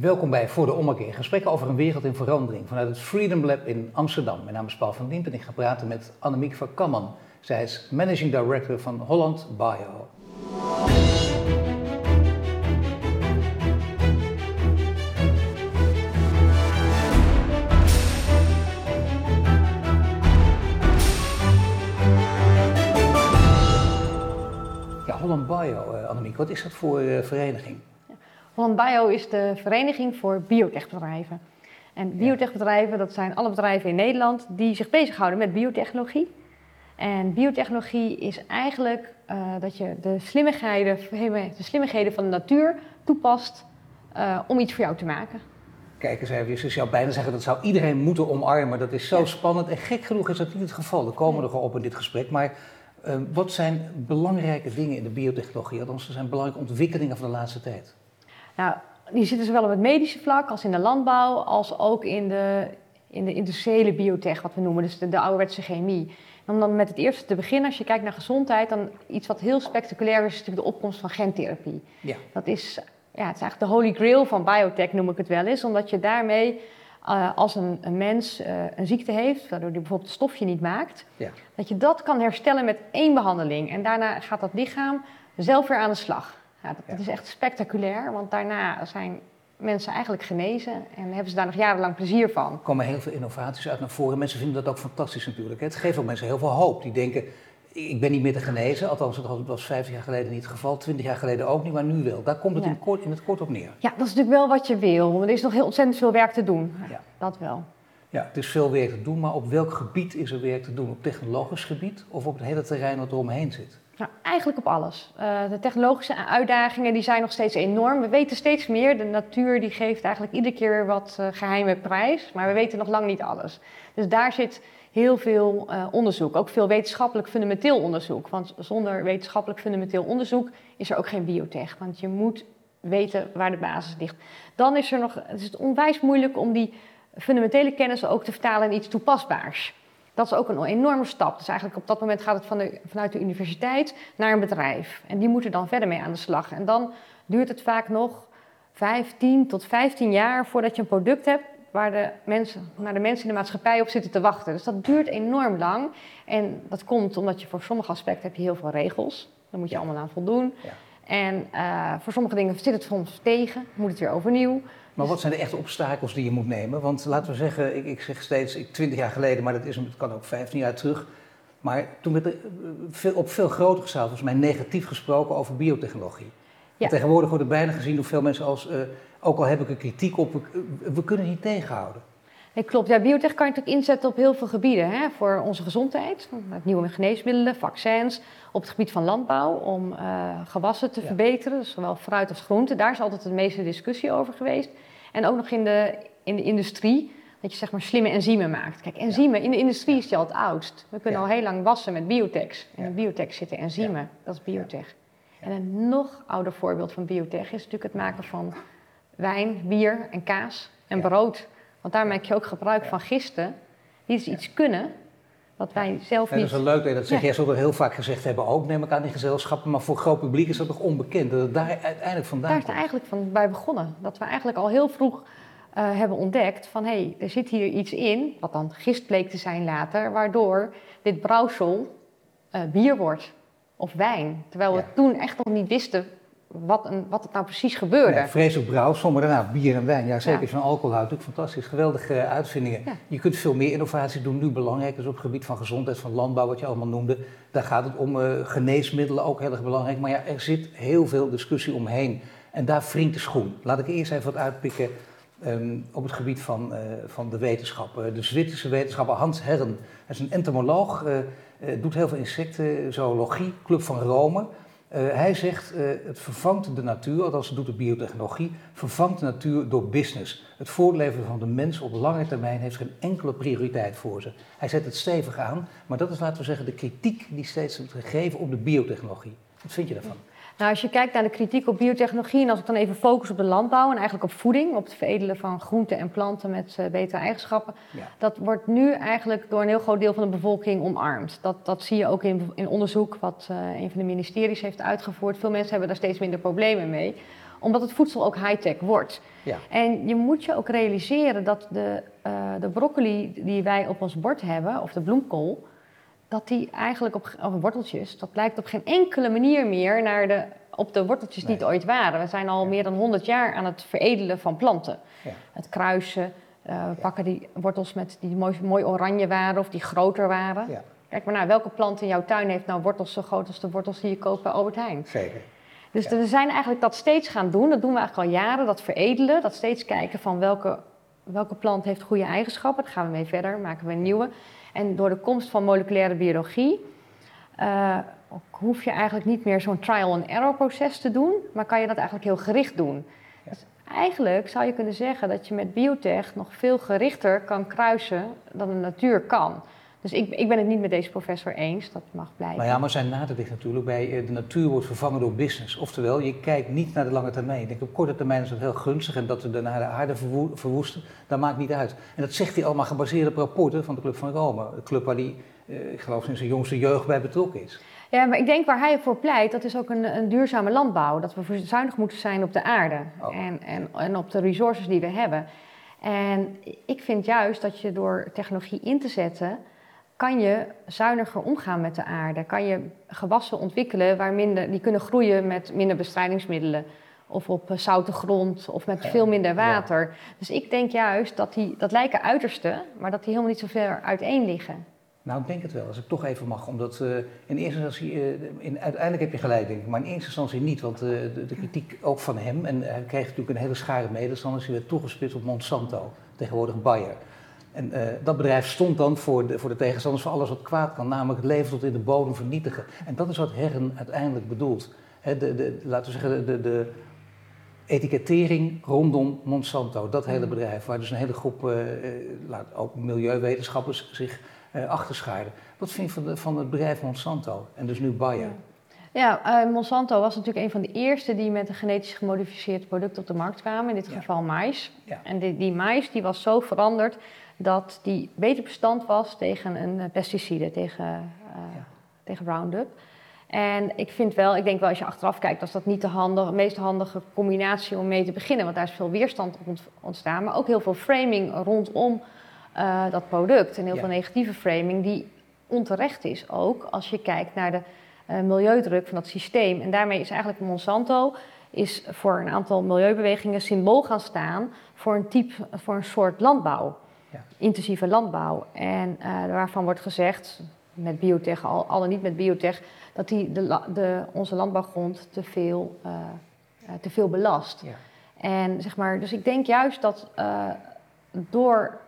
Welkom bij Voor de Ommekeer. Gesprekken over een wereld in verandering vanuit het Freedom Lab in Amsterdam. Mijn naam is Paul van Diemt en ik ga praten met Annemiek van Kamman. Zij is Managing Director van Holland Bio. Ja, Holland Bio, eh, Annemiek, wat is dat voor eh, vereniging? Holland Bio is de vereniging voor biotechbedrijven. En biotechbedrijven, dat zijn alle bedrijven in Nederland die zich bezighouden met biotechnologie. En biotechnologie is eigenlijk eh, dat je de slimmigheden, de slimmigheden van de natuur toepast eh, om iets voor jou te maken. Kijk eens even, je zou bijna zeggen dat zou iedereen moeten omarmen. Dat is zo spannend en gek genoeg is dat niet het geval. Daar komen we nog op in dit gesprek. Maar uh, wat zijn belangrijke dingen in de biotechnologie? Althans, er zijn belangrijke ontwikkelingen van de laatste tijd. Nou, die zitten zowel op het medische vlak als in de landbouw, als ook in de, in de industriële biotech, wat we noemen, dus de, de ouderwetse chemie. En om dan met het eerste te beginnen, als je kijkt naar gezondheid, dan iets wat heel spectaculair is, is natuurlijk de opkomst van gentherapie. Ja. Dat is, ja, het is eigenlijk de holy grail van biotech, noem ik het wel eens, omdat je daarmee uh, als een, een mens uh, een ziekte heeft, waardoor hij bijvoorbeeld het stofje niet maakt, ja. dat je dat kan herstellen met één behandeling. En daarna gaat dat lichaam zelf weer aan de slag. Dat, dat, is echt spectaculair, want daarna zijn mensen eigenlijk genezen en hebben ze daar nog jarenlang plezier van. Er komen heel veel innovaties uit naar voren. Mensen vinden dat ook fantastisch natuurlijk. Het geeft ook mensen heel veel hoop. Die denken, ik ben niet meer te genezen. Althans, dat was 50 jaar geleden niet het geval. 20 jaar geleden ook niet, maar nu wel. Daar komt het in, kort, in het kort op neer. Ja, dat is natuurlijk wel wat je wil. Er is nog heel ontzettend veel werk te doen. Ja. Dat wel. Ja, het is veel werk te doen, maar op welk gebied is er werk te doen? Op technologisch gebied of op het hele terrein wat er omheen zit? Nou, eigenlijk op alles. Uh, de technologische uitdagingen die zijn nog steeds enorm. We weten steeds meer. De natuur die geeft eigenlijk iedere keer wat uh, geheime prijs, maar we weten nog lang niet alles. Dus daar zit heel veel uh, onderzoek, ook veel wetenschappelijk fundamenteel onderzoek. Want zonder wetenschappelijk fundamenteel onderzoek is er ook geen biotech. Want je moet weten waar de basis ligt. Dan is er nog, het is onwijs moeilijk om die fundamentele kennis ook te vertalen in iets toepasbaars. Dat is ook een enorme stap. Dus eigenlijk op dat moment gaat het van de, vanuit de universiteit naar een bedrijf. En die moeten dan verder mee aan de slag. En dan duurt het vaak nog 15 tot 15 jaar voordat je een product hebt waar de mensen, waar de mensen in de maatschappij op zitten te wachten. Dus dat duurt enorm lang. En dat komt omdat je voor sommige aspecten heb je heel veel regels. Daar moet je allemaal aan voldoen. Ja. En uh, voor sommige dingen zit het soms tegen, moet het weer overnieuw. Maar wat zijn de echte obstakels die je moet nemen? Want laten we zeggen, ik, ik zeg steeds, ik, 20 jaar geleden, maar dat is, het kan ook 15 jaar terug. Maar toen werd er eh, op veel grotere schaal, volgens mij negatief gesproken over biotechnologie. Ja. Tegenwoordig wordt er bijna gezien door veel mensen als, uh, ook al heb ik er kritiek op, we, kunnen niet tegenhouden. Nee, klopt. Ja, biotech kan je natuurlijk inzetten op heel veel gebieden. Hè? Voor onze gezondheid, met nieuwe geneesmiddelen, vaccins. Op het gebied van landbouw, om uh, gewassen te ja. verbeteren. Dus zowel fruit als groente. Daar is altijd de meeste discussie over geweest. En ook nog in de, in de industrie, dat je zeg maar slimme enzymen maakt. Kijk, enzymen, in de industrie is die al het oudst. We kunnen al heel lang wassen met biotechs. En in biotech zitten enzymen, dat is biotech. En een nog ouder voorbeeld van biotech is natuurlijk het maken van wijn, bier en kaas en brood. Want daar maak je ook gebruik van gisten die dus iets kunnen wat wij zelf niet... dat is wel leuk dat dat. Ja. Jij zult er heel vaak gezegd hebben, ook neem ik aan die gezelschappen. Maar voor groot publiek is dat nog onbekend. Dat het daar uiteindelijk vandaan Daar is het eigenlijk van bij begonnen. Dat we eigenlijk al heel vroeg uh, hebben ontdekt van... hé, hey, er zit hier iets in, wat dan gist bleek te zijn later... waardoor dit brouwsel uh, bier wordt of wijn. Terwijl we ja. toen echt nog niet wisten wat, een, wat het nou precies gebeurde. Ja, vreselijk brouw, sommige daarna bier en wijn. Ja, zeker ja. van alcohol natuurlijk fantastisch. Geweldige uh, uitvindingen. Ja. Je kunt veel meer innovaties doen. Nu belangrijk is op het gebied van gezondheid, van landbouw, wat je allemaal noemde. Daar gaat het om uh, geneesmiddelen, ook heel erg belangrijk. Maar ja, er zit heel veel discussie omheen. En daar wringt de schoen. Laat ik eerst even wat uitpikken um, op het gebied van, uh, van de wetenschap. de Zwitserse wetenschapper Hans Herren, hij is een entomoloog, doet heel veel insecten, zoologie, Club van Rome... Uh, hij zegt, uh, het vervangt de natuur, althans doet de biotechnologie, vervangt de natuur door business. Het voortleven van de mens op lange termijn heeft geen enkele prioriteit voor ze. Hij zet het stevig aan, maar dat is, laten we zeggen, de kritiek die steeds wordt gegeven op de biotechnologie. Wat vind je daarvan? Nou, als je kijkt naar de kritiek op biotechnologie, en als ik dan even focus op de landbouw en eigenlijk op voeding, op het veredelen van groenten en planten met uh, betere eigenschappen, ja. dat wordt nu eigenlijk door een heel groot deel van de bevolking omarmd. Dat, dat zie je ook in, in onderzoek wat uh, een van de ministeries heeft uitgevoerd. Veel mensen hebben daar steeds minder problemen mee omdat het voedsel ook high-tech wordt. Ja. En je moet je ook realiseren dat de, eh, de broccoli die wij op ons bord hebben, of de bloemkool, dat die eigenlijk op, of worteltjes, dat lijkt op geen enkele manier meer naar de, op de worteltjes die het ooit waren. We zijn al meer dan 100 jaar aan het veredelen van planten. Ja. Het kruisen, eh, we pakken die wortels met die mooi, mooi oranje waren of die groter waren. Ja, Kijk maar naar, welke plant in jouw tuin heeft nou wortels zo groot als de wortels die je koopt bij Albert Heijn? zeker. Dus we zijn eigenlijk dat steeds gaan doen. Dat doen we eigenlijk al jaren, dat veredelen. Dat steeds kijken van welke, welke plant heeft goede eigenschappen. Daar gaan we mee verder, maken we een nieuwe. En door de komst van moleculaire biologie... eh, hoef je eigenlijk niet meer zo'n trial-and-error proces te doen... maar kan je dat eigenlijk heel gericht doen. Ja. Dus eigenlijk zou je kunnen zeggen dat je met biotech... nog veel gerichter kan kruisen dan de natuur kan. Dus ik, ik ben het niet met deze professor eens, dat mag blijven. Nou ja, maar zijn nadeel ligt natuurlijk bij eh, de natuur wordt vervangen door business. Oftewel, je kijkt niet naar de lange termijn. Ik denk, op korte termijn is dat heel gunstig en dat we daarna de aarde verwoe- verwoesten, dat maakt niet uit. En dat zegt hij allemaal gebaseerd op rapporten van de Club van Rome. De club waar hij, eh, ik geloof, sinds zijn jongste jeugd bij betrokken is. Ja, maar ik denk waar hij voor pleit, dat is ook een, een duurzame landbouw. Dat we zuinig moeten zijn op de aarde Oh. en, en, en op de resources die we hebben. En ik vind juist dat je door technologie in te zetten, kan je zuiniger omgaan met de aarde. Kan je gewassen ontwikkelen waar minder, die kunnen groeien met minder bestrijdingsmiddelen. Of op eh, zoute grond, of met veel minder ja. water. Dus ik denk juist dat die, dat lijken uitersten, maar dat die helemaal niet zo ver uiteen liggen. Nou, ik denk het wel, als ik toch even mag. Omdat eh, in eerste instantie, eh, in, uiteindelijk heb je gelijk, denk ik, maar in eerste instantie niet. Want de, de kritiek ook van hem, en hij kreeg natuurlijk een hele schare medestanders, die werd toegespitst op Monsanto, tegenwoordig Bayer. En eh, dat bedrijf stond dan voor de, voor de tegenstanders voor alles wat kwaad kan, namelijk het leven tot in de bodem vernietigen. En dat is wat Herren uiteindelijk bedoelt. De, de, laten we zeggen, de, de etikettering rondom Monsanto, dat hele bedrijf, waar dus een hele groep, eh, eh, laat- ook milieuwetenschappers zich eh achter schaarden. Wat vind je van, de, van het bedrijf Monsanto en dus nu Bayer? Ja, Monsanto was natuurlijk een van de eerste die met een genetisch gemodificeerd product op de markt kwamen, in dit Ja. geval mais. Ja. En die, die mais die was zo veranderd dat die beter bestand was tegen een eh, pesticide, tegen, Ja. tegen Roundup. En ik vind wel, ik denk wel als je achteraf kijkt, dat dat niet de handige, meest handige combinatie om mee te beginnen. Want daar is veel weerstand ontstaan, maar ook heel veel framing rondom eh, dat product. En heel Ja. veel negatieve framing die onterecht is ook als je kijkt naar de eh, milieudruk van dat systeem. En daarmee is eigenlijk Monsanto is voor een aantal milieubewegingen symbool gaan staan voor een type, voor een soort landbouw. Ja. Intensieve landbouw. En eh, waarvan wordt gezegd, met biotech, al, al dan niet met biotech, dat die de, onze landbouwgrond te veel, eh, eh, te veel belast. Ja. En zeg maar, dus ik denk juist dat uh, door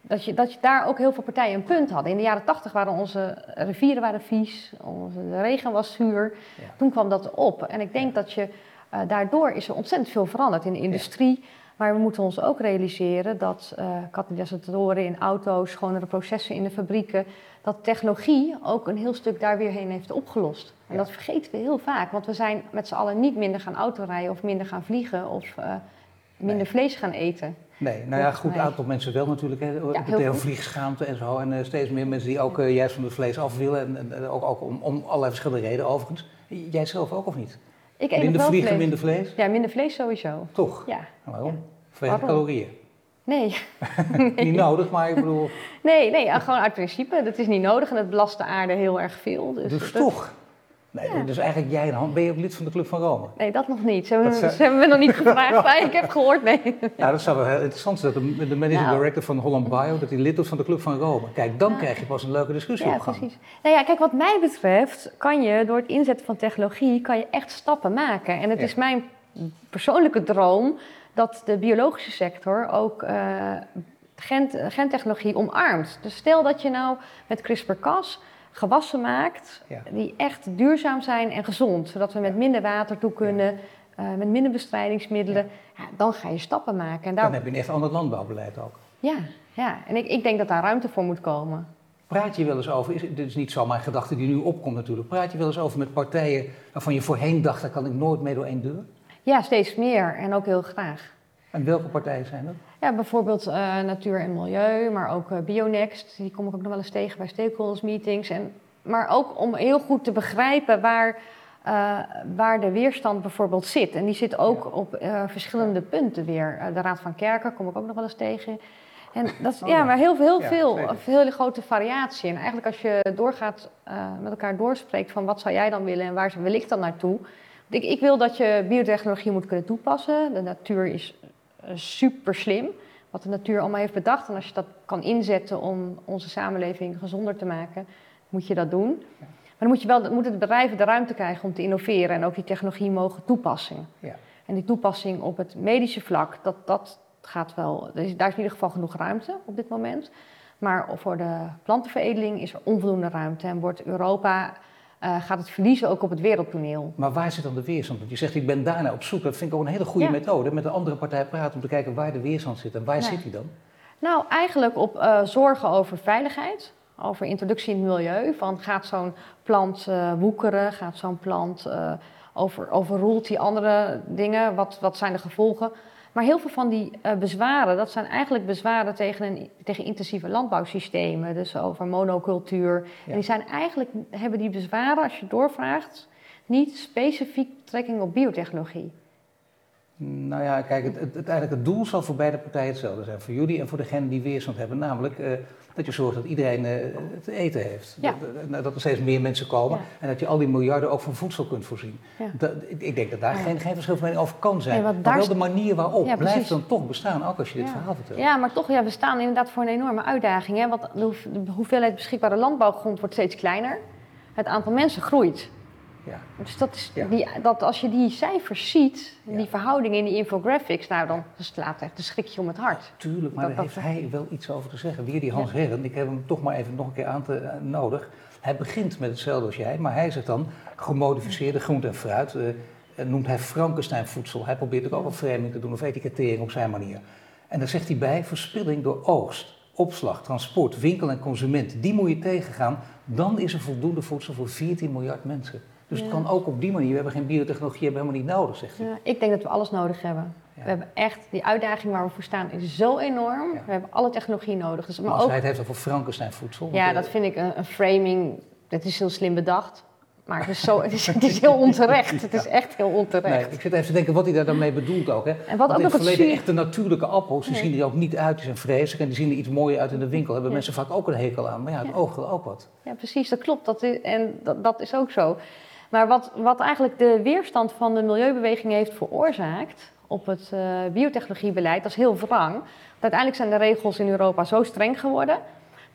dat je, dat je daar ook heel veel partijen een punt hadden. In de jaren tachtig waren onze rivieren waren vies, onze, de regen was zuur. Ja. Toen kwam dat op. En ik denk dat je, uh, daardoor is er ontzettend veel veranderd in de industrie. Maar we moeten ons ook realiseren dat uh, katalysatoren in auto's, schonere processen in de fabrieken, dat technologie ook een heel stuk daar weer heen heeft opgelost. En dat vergeten we heel vaak, want we zijn met z'n allen niet minder gaan autorijden of minder gaan vliegen of uh, minder nee. vlees gaan eten. Nee, nou ja, goed, aantal mensen wel natuurlijk. Hè. Ja, vliegschaamte en zo. En uh, steeds meer mensen die ook uh, juist van het vlees af willen. En, en ook, ook om, om, allerlei verschillende redenen overigens. Jij zelf ook of niet? Ik eet minder wel vliegen, vlees. minder vlees? Ja, minder vlees sowieso. Toch? Ja. Nou, waarom? Ja. Vanwege waarom? calorieën? Nee. nee. niet nodig, maar ik bedoel... Nee, nee, gewoon uit principe. Dat is niet nodig en het belast de aarde heel erg veel. Dus, dus dat... toch? Nee, ja. dus eigenlijk jij en Han, ben je ook lid van de Club van Rome? Nee, dat nog niet. Ze hebben, ze hebben me nog niet gevraagd. ik heb gehoord, nee. Nou, dat zou wel heel interessant zijn, dat de, de managing nou. director van Holland Bio, dat hij lid is van de Club van Rome. Kijk, dan ja. krijg je pas een leuke discussie ja, op gang. Precies. Nou ja, kijk, wat mij betreft kan je door het inzetten van technologie, kan je echt stappen maken. En het ja. is mijn persoonlijke droom dat de biologische sector ook uh, gen, gentechnologie omarmt. Dus stel dat je nou met CRISPR-Cas gewassen maakt ja. die echt duurzaam zijn en gezond. Zodat we met minder water toe kunnen, ja. uh, met minder bestrijdingsmiddelen. Ja. dan ga je stappen maken. En daar... Dan heb je een echt ander landbouwbeleid ook. Ja, ja. en ik, ik denk dat daar ruimte voor moet komen. Praat je wel eens over, is, dit is niet zo mijn gedachte die nu opkomt natuurlijk, praat je wel eens over met partijen waarvan je voorheen dacht, daar kan ik nooit mee door één deur? Ja, steeds meer en ook heel graag. En welke partijen zijn dat? Ja, bijvoorbeeld uh, Natuur en Milieu, maar ook uh, Bionext. Die kom ik ook nog wel eens tegen bij stakeholders meetings. En, maar ook om heel goed te begrijpen waar, uh, waar de weerstand bijvoorbeeld zit. En die zit ook op verschillende punten weer. De Raad van Kerken kom ik ook nog wel eens tegen. En dat oh, ja, maar heel, heel veel, heel grote variatie. En eigenlijk als je doorgaat, met elkaar doorspreekt van wat zou jij dan willen en waar wil ik dan naartoe. Ik, ik wil dat je biotechnologie moet kunnen toepassen. De natuur is super slim wat de natuur allemaal heeft bedacht. En als je dat kan inzetten om onze samenleving gezonder te maken, moet je dat doen. Maar dan moet je wel, moeten de bedrijven de ruimte krijgen om te innoveren en ook die technologie mogen toepassen. Ja. En die toepassing op het medische vlak, dat, dat gaat wel, daar is in ieder geval genoeg ruimte op dit moment. Maar voor de plantenveredeling is er onvoldoende ruimte en wordt Europa uh, gaat het verliezen ook op het wereldtoneel. Maar waar zit dan de weerstand? Want je zegt, ik ben daarna op zoek. Dat vind ik ook een hele goede methode. Met een andere partij praten om te kijken waar de weerstand zit. En waar zit die dan? Nou, eigenlijk op uh, zorgen over veiligheid. Over introductie in het milieu. Van gaat zo'n plant uh, woekeren? Gaat zo'n plant over, overroelt die andere dingen? Wat, wat zijn de gevolgen? Maar heel veel van die uh, bezwaren, dat zijn eigenlijk bezwaren tegen, een, tegen intensieve landbouwsystemen. Dus over monocultuur. En die zijn eigenlijk, hebben die bezwaren, als je doorvraagt, niet specifiek betrekking op biotechnologie. Nou ja, kijk, het, het, het, het doel zal voor beide partijen hetzelfde zijn. Voor jullie en voor degene die weerstand hebben. Namelijk uh, dat je zorgt dat iedereen uh, het eten heeft. Dat, uh, dat, er steeds meer mensen komen. En dat je al die miljarden ook van voedsel kunt voorzien. Dat, ik, ik, denk dat daar geen, geen verschil van mening over kan zijn. maar wel de manier waarop blijft dan toch bestaan, ook als je dit verhaal vertelt. Ja, maar toch, ja, we staan inderdaad voor een enorme uitdaging. Hè? Want de hoeveelheid beschikbare landbouwgrond wordt steeds kleiner. Het aantal mensen groeit. Ja. Dus dat is die, dat als je die cijfers ziet, die verhoudingen in die infographics, nou dan slaat echt een schrikje om het hart. Tuurlijk, maar daar heeft hij wel iets over te zeggen. Weer die Hans Herren, ik heb hem toch maar even nog een keer aan te, uh, nodig. Hij begint met hetzelfde als jij, maar hij zegt dan gemodificeerde groente en fruit. Uh, noemt hij Frankenstein voedsel. Hij probeert ook al wat framing te doen of etikettering op zijn manier. En dan zegt hij bij verspilling door oogst, opslag, transport, winkel en consument. Die moet je tegengaan. Dan is er voldoende voedsel voor 14 miljard mensen. Dus het kan ook op die manier. We hebben geen biotechnologie hebben helemaal niet nodig, zegt hij. Ja, ik denk dat we alles nodig hebben. We hebben echt, die uitdaging waar we voor staan is zo enorm. We hebben alle technologie nodig. Dus, maar, maar als ook, hij het heeft over Frankenstein voedsel. Ja, dat vind ik een, een, framing, dat is heel slim bedacht. Maar het is, zo, het is, het is heel onterecht. Het is echt heel onterecht. Nee, ik zit even te denken wat hij daar dan mee bedoelt ook. Hè? En wat ook in het verleden echte natuurlijke appels, die zien er ook niet uit, die zijn vreselijk en die zien er iets mooier uit in de winkel. Hebben mensen vaak ook een hekel aan. Maar ja, het oog wil ook wat. Ja, precies, dat klopt. Dat is, en dat, dat is ook zo. Maar wat, wat eigenlijk de weerstand van de milieubeweging heeft veroorzaakt op het uh, biotechnologiebeleid, dat is heel wrang. uiteindelijk zijn de regels in Europa zo streng geworden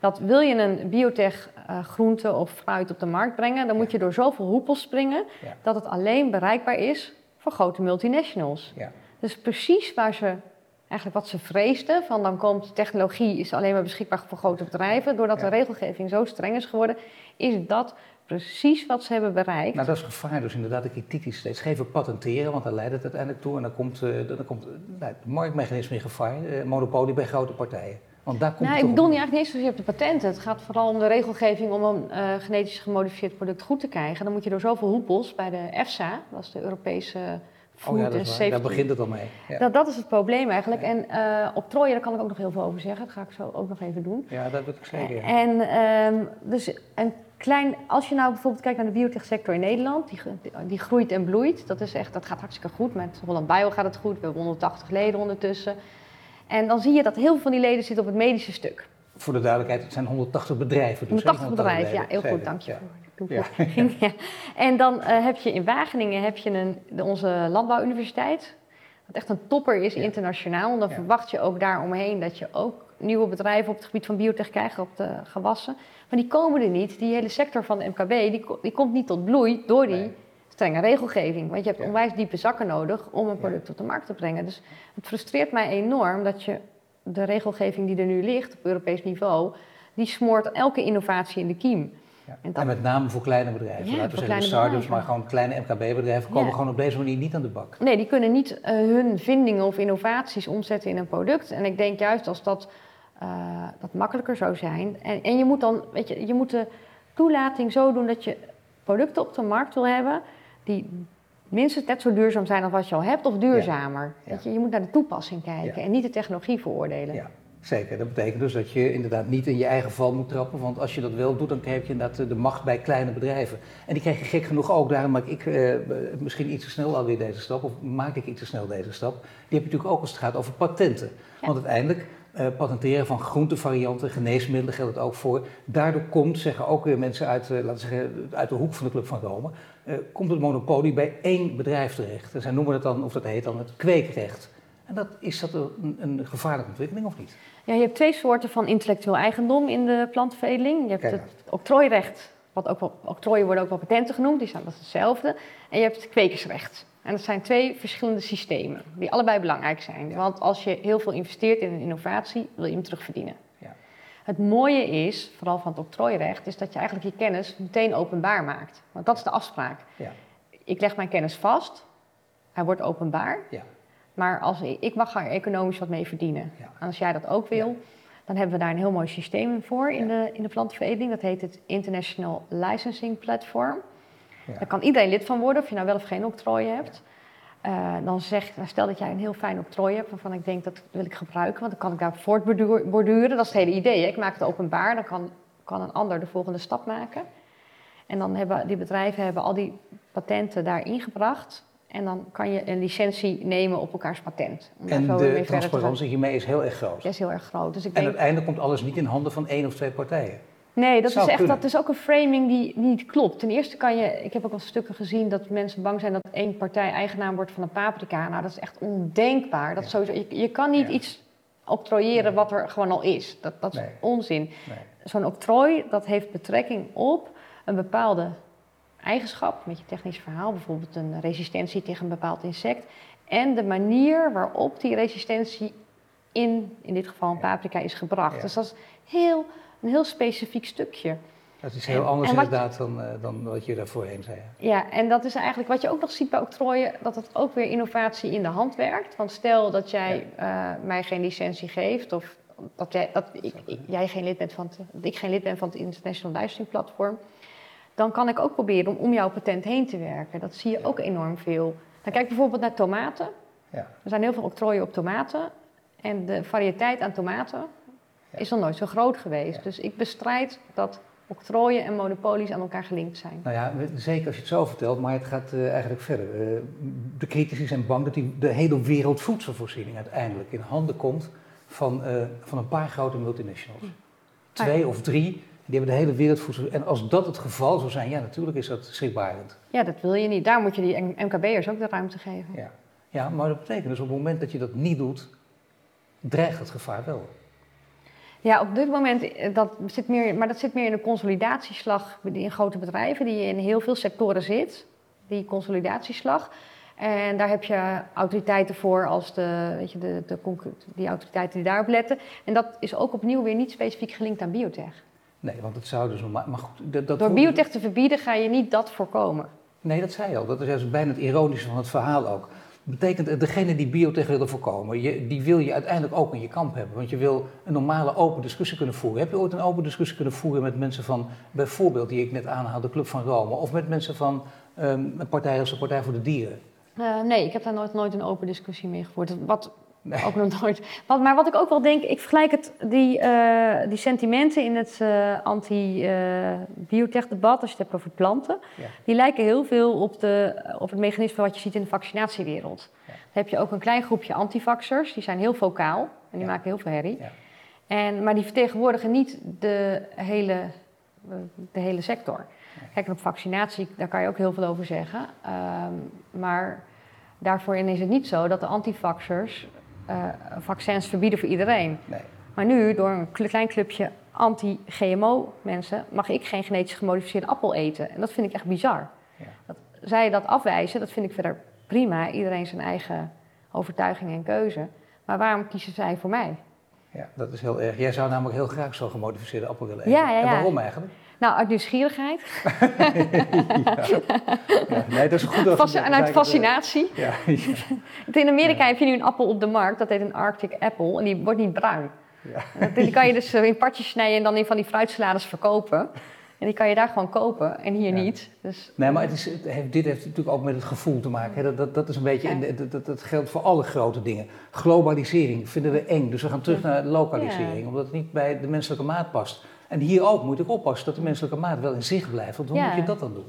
dat wil je een biotech uh, groente of fruit op de markt brengen, dan moet je door zoveel hoepels springen dat het alleen bereikbaar is voor grote multinationals. Ja. Dus precies waar ze eigenlijk wat ze vreesden, van dan komt technologie is alleen maar beschikbaar voor grote bedrijven, doordat de regelgeving zo streng is geworden, is dat precies wat ze hebben bereikt. Nou, dat is gevaar dus inderdaad. De kritiek is steeds geven patenteren, want daar leidt het uiteindelijk toe. En dan komt, uh, dan komt uh, nou, het marktmechanisme in gevaar, uh, monopolie bij grote partijen. Want daar komt nou, ik bedoel niet eigenlijk niet zozeer op de patenten. Het gaat vooral om de regelgeving om een genetisch gemodificeerd product goed te krijgen. Dan moet je door zoveel hoepels bij de EFSA, dat is de Europese Food oh ja, dat. Daar begint het al mee. Ja. Dat, dat is het probleem eigenlijk. En uh, octrooien, daar kan ik ook nog heel veel over zeggen. Dat ga ik zo ook nog even doen. Ja, dat wil ik zeker. En, uh, dus een klein, als je nou bijvoorbeeld kijkt naar de biotechsector in Nederland, die, die groeit en bloeit. Dat, is echt, dat gaat hartstikke goed. Met Holland Bio gaat het goed. We hebben 180 leden ondertussen. En dan zie je dat heel veel van die leden zitten op het medische stuk. Voor de duidelijkheid, het zijn 180 bedrijven. Dus 180 bedrijven, ja, heel goed, dank je ja. voor de toevoeging. Ja. En dan uh, heb je in Wageningen heb je een, de, onze landbouwuniversiteit, wat echt een topper is internationaal. En dan verwacht je ook daaromheen dat je ook nieuwe bedrijven op het gebied van biotech krijgt, op de gewassen. Maar die komen er niet. Die hele sector van de MKB, die, die komt niet tot bloei door die strenge regelgeving. Want je hebt onwijs diepe zakken nodig om een product op de markt te brengen. Dus het frustreert mij enorm dat je de regelgeving die er nu ligt op Europees niveau, die smoort elke innovatie in de kiem. Ja. En, met name voor kleine bedrijven. Ja, Laten we zeggen start-ups, maar gewoon kleine MKB-bedrijven komen gewoon op deze manier niet aan de bak. Nee, die kunnen niet uh, hun vindingen of innovaties omzetten in een product. En ik denk juist als dat uh, dat makkelijker zou zijn. En, en je moet dan, weet je, je moet de toelating zo doen dat je producten op de markt wil hebben die minstens net zo duurzaam zijn als wat je al hebt of duurzamer. Weet je, je moet naar de toepassing kijken en niet de technologie veroordelen. Ja. Zeker, dat betekent dus dat je inderdaad niet in je eigen val moet trappen. Want als je dat wel doet, dan krijg je inderdaad de macht bij kleine bedrijven. En die krijg je gek genoeg ook. Daarom maak ik eh, misschien iets te snel alweer deze stap. Of maak ik iets te snel deze stap. Die heb je natuurlijk ook als het gaat over patenten. Want uiteindelijk, uh, patenteren van groentevarianten, geneesmiddelen geldt het ook voor. Daardoor komt, zeggen ook weer mensen uit, uh, laten zeggen, uit de hoek van de Club van Rome, uh, komt het monopolie bij één bedrijf terecht. En zij noemen het dan, of dat heet dan het kweekrecht. En dat, is dat een, een gevaarlijke ontwikkeling of niet? Ja, je hebt twee soorten van intellectueel eigendom in de plantenveredeling. Je hebt Kijk. het octrooirecht, wat ook wel, octrooien worden ook wel patenten genoemd, die zijn dat hetzelfde. En je hebt het kwekersrecht. En dat zijn twee verschillende systemen, die allebei belangrijk zijn. Want als je heel veel investeert in een innovatie, wil je hem terugverdienen. Ja. Het mooie is, vooral van het octrooirecht, is dat je eigenlijk je kennis meteen openbaar maakt. Want dat is de afspraak. Ja. Ik leg mijn kennis vast, hij wordt openbaar. Ja. Maar als, ik mag er economisch wat mee verdienen. En als jij dat ook wil, dan hebben we daar een heel mooi systeem voor in, de, in de plantenveredeling. Dat heet het International Licensing Platform. Daar kan iedereen lid van worden, of je nou wel of geen octrooi hebt. Uh, dan zeg, stel dat jij een heel fijn octrooi hebt waarvan ik denk dat wil ik gebruiken, want dan kan ik daar voortborduren. Dat is het hele idee. Hè? Ik maak het openbaar, dan kan, kan een ander de volgende stap maken. En dan hebben die bedrijven hebben al die patenten daar ingebracht. En dan kan je een licentie nemen op elkaars patent. en de transparantie hiermee is heel erg groot. Ja, is heel erg groot. Dus ik en denk... uiteindelijk komt alles niet in handen van één of twee partijen. Nee, dat is echt dat is ook een framing die niet klopt. Ten eerste kan je, ik heb ook al stukken gezien dat mensen bang zijn dat één partij eigenaar wordt van een paprika. Nou, dat is echt ondenkbaar. Dat sowieso, je, je, kan niet iets octrooieren wat er gewoon al is. Dat, dat is onzin. Nee. Zo'n octrooi, dat heeft betrekking op een bepaalde eigenschap, met je technisch verhaal, bijvoorbeeld een resistentie tegen een bepaald insect, en de manier waarop die resistentie in, in dit geval een paprika, is gebracht. Dus dat is heel, een heel specifiek stukje. Dat is heel anders inderdaad dan, uh, dan wat je daarvoorheen zei. Ja, en dat is eigenlijk wat je ook nog ziet bij octrooien, dat het ook weer innovatie in de hand werkt. Want stel dat jij uh, mij geen licentie geeft, of dat, jij, dat ik, jij geen lid bent van het, ik geen lid ben van het International Licensing Platform, dan kan ik ook proberen om om jouw patent heen te werken. Dat zie je ook enorm veel. Dan kijk bijvoorbeeld naar tomaten. Ja. Er zijn heel veel octrooien op tomaten. En de variëteit aan tomaten is nog nooit zo groot geweest. Dus ik bestrijd dat octrooien en monopolies aan elkaar gelinkt zijn. Nou ja, zeker als je het zo vertelt, maar het gaat uh, eigenlijk verder. Uh, de critici zijn bang dat die, de hele wereldvoedselvoorziening uiteindelijk in handen komt van, uh, van een paar grote multinationals. Hm. Twee of drie die hebben de hele wereld voedsel. En als dat het geval zou zijn, ja, natuurlijk is dat schrikbarend. Ja, dat wil je niet. Daar moet je die MKB'ers ook de ruimte geven. Ja. ja, maar dat betekent dus op het moment dat je dat niet doet, dreigt het gevaar wel. Ja, op dit moment, eh, dat zit meer, maar dat zit meer in de consolidatieslag in grote bedrijven, die in heel veel sectoren zit, die consolidatieslag. En daar heb je autoriteiten voor als de, weet je, de, de, die autoriteiten die daarop letten. En dat is ook opnieuw weer niet specifiek gelinkt aan biotech. Nee, want het zou dus normaal. Maar goed, dat, dat Door biotech te verbieden ga je niet dat voorkomen. Nee, dat zei je al. Dat is juist bijna het ironische van het verhaal ook. Betekent, degene die biotech willen voorkomen, je, die wil je uiteindelijk ook in je kamp hebben. Want je wil een normale open discussie kunnen voeren. Heb je ooit een open discussie kunnen voeren met mensen van, bijvoorbeeld die ik net aanhaalde, de Club van Rome, of met mensen van um, een partij als de Partij voor de Dieren? Uh, nee, ik heb daar nooit, nooit een open discussie mee gevoerd. Wat Nee. Ook nog nooit. maar wat ik ook wel denk, ik vergelijk het, die, uh, die sentimenten in het uh, anti-biotech-debat, als je het hebt over planten, ja. die lijken heel veel op, de, op het mechanisme wat je ziet in de vaccinatiewereld. Ja. Dan heb je ook een klein groepje antivaxers, die zijn heel vocaal en die maken heel veel herrie. En, maar die vertegenwoordigen niet de hele, de hele sector. Kijk, op vaccinatie, daar kan je ook heel veel over zeggen. Um, maar daarvoor is het niet zo dat de antivaxers uh, vaccins verbieden voor iedereen. Nee. Maar nu, door een klein clubje anti-GMO mensen, mag ik geen genetisch gemodificeerde appel eten. En dat vind ik echt bizar. Ja. Dat zij dat afwijzen, dat vind ik verder prima. Iedereen zijn eigen overtuiging en keuze. Maar waarom kiezen zij voor mij? Ja, dat is heel erg. Jij zou namelijk heel graag zo'n gemodificeerde appel willen eten. Ja, ja, ja. En waarom eigenlijk? Nou, uit nieuwsgierigheid. ja. Nee, dat is goed. En uit fascinatie. Ja. In Amerika heb je nu een appel op de markt, dat heet een Arctic Apple, en die wordt niet bruin. Die kan je dus eh, in partjes snijden en dan in van die fruitsalades verkopen. En die kan je daar gewoon kopen en hier niet. Dus, nee, maar het is, het heeft, dit heeft natuurlijk ook met het gevoel te maken. Dat, dat, dat is een beetje, in de, dat, dat geldt voor alle grote dingen. Globalisering vinden we eng, dus we gaan terug naar lokalisering, omdat het niet bij de menselijke maat past. En hier ook moet ik oppassen dat de menselijke maat wel in zicht blijft, want hoe moet je dat dan doen?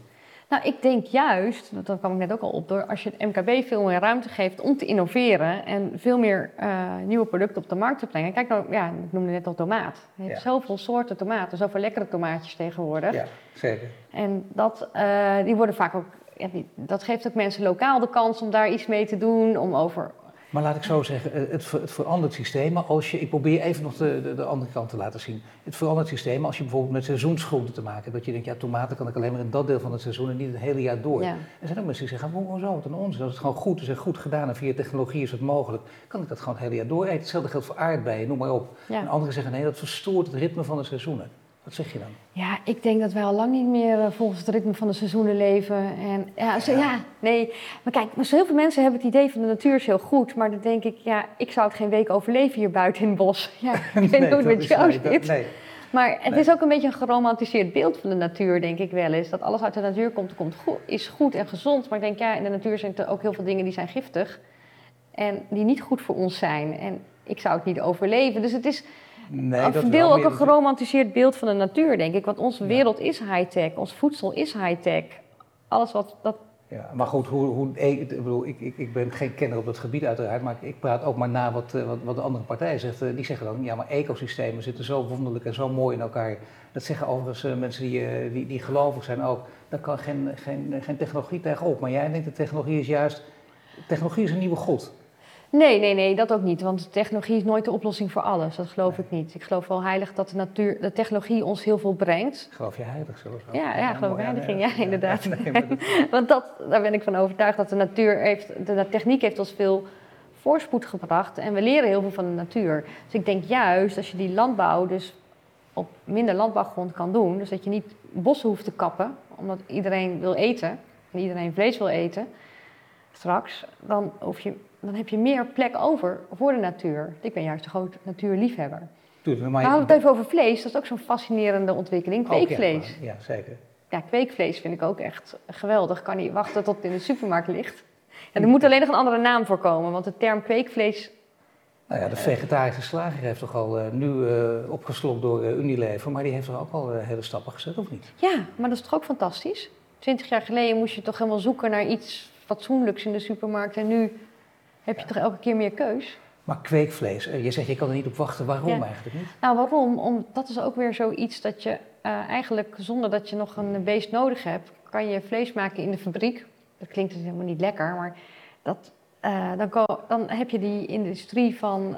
Nou, ik denk juist, dat kwam ik net ook al op, door als je het MKB veel meer ruimte geeft om te innoveren en veel meer uh, nieuwe producten op de markt te brengen. Kijk nou, ja, ik noemde net al tomaat. Je hebt zoveel soorten tomaten, zoveel lekkere tomaatjes tegenwoordig. Ja, zeker. En dat, uh, die worden vaak ook, ja, die, dat geeft ook mensen lokaal de kans om daar iets mee te doen, om over maar laat ik zo zeggen, eh, het, het verandert systeem. Als je, ik probeer even nog de, de, de, andere kant te laten zien. Het verandert systeem als je bijvoorbeeld met seizoensgroenten te maken hebt. Dat je denkt, ja, tomaten kan ik alleen maar in dat deel van het seizoen en niet het hele jaar door. Er zijn ook mensen die zeggen, hoezo, wat een onzin. Als het gewoon goed is en goed gedaan en via technologie is het mogelijk, kan ik dat gewoon het hele jaar door eten. Hetzelfde geldt voor aardbeien, noem maar op. En anderen zeggen, nee, dat verstoort het ritme van de seizoenen. Wat zeg je dan? Ja, ik denk dat wij al lang niet meer eh, volgens het ritme van de seizoenen leven. En, ja, zo, ja. nee. Maar kijk, heel veel mensen hebben het idee van de natuur is heel goed. Maar dan denk ik, ja, ik zou het geen week overleven hier buiten in het bos. Ja, ik weet niet hoe het met jou zit. Nee. Maar het is ook een beetje een geromantiseerd beeld van de natuur, denk ik wel eens. Dat alles uit de natuur komt, komt goed, is goed en gezond. Maar ik denk, ja, in de natuur zijn er ook heel veel dingen die zijn giftig. En die niet goed voor ons zijn. En ik zou het niet overleven. Dus het is Nee, deel ook een geromantiseerd beeld van de natuur, denk ik. Want onze wereld is high-tech, ons voedsel is high-tech. Alles wat dat. Ja, maar goed, hoe, hoe, ik, bedoel, ik, ik, ik ben geen kenner op dat gebied uiteraard, maar ik praat ook maar na wat, eh, wat, wat de andere partij zegt. Eh, die zeggen dan, ja, maar ecosystemen zitten zo wonderlijk en zo mooi in elkaar. Dat zeggen overigens uh, mensen die, die, die gelovig zijn ook. Daar kan geen, geen, geen technologie tegenop. Maar jij denkt dat technologie is juist, technologie is een nieuwe god. Nee, nee, nee, dat ook niet. Want technologie is nooit de oplossing voor alles. Dat geloof ik niet. Ik geloof wel heilig dat de, natuur, de technologie ons heel veel brengt. Geloof je heilig zelfs? Ja, ja, geloof ik heilig. Ja, inderdaad. want dat, daar ben ik van overtuigd dat de natuur heeft, de techniek heeft ons veel voorspoed gebracht. En we leren heel veel van de natuur. Dus ik denk juist als je die landbouw dus op minder landbouwgrond kan doen. Dus dat je niet bossen hoeft te kappen, omdat iedereen wil eten. En iedereen vlees wil eten straks. Dan hoef je dan heb je meer plek over voor de natuur. Ik ben juist een groot natuurliefhebber. Maar, maar het even over vlees. Dat is ook zo'n fascinerende ontwikkeling. Kweekvlees. ja, zeker. Ja, kweekvlees vind ik ook echt geweldig. Kan niet wachten tot het in de supermarkt ligt. Ja, er moet alleen nog een andere naam voor komen, want de term kweekvlees... Nou ja, de vegetarische slager heeft toch al uh, nu uh, opgeslokt door uh, Unilever, maar die heeft toch ook al hele stappen gezet, of niet? Ja, maar dat is toch ook fantastisch? Twintig jaar geleden moest je toch helemaal zoeken naar iets fatsoenlijks in de supermarkt en nu heb je toch elke keer meer keus. Maar kweekvlees, eh, je zegt je kan er niet op wachten. Waarom eigenlijk niet? Nou, waarom? Om, dat is ook weer zoiets dat je uh, eigenlijk zonder dat je nog een beest nodig hebt, kan je vlees maken in de fabriek. Dat klinkt dus helemaal niet lekker, maar dat, uh, dan, dan, heb je die industrie van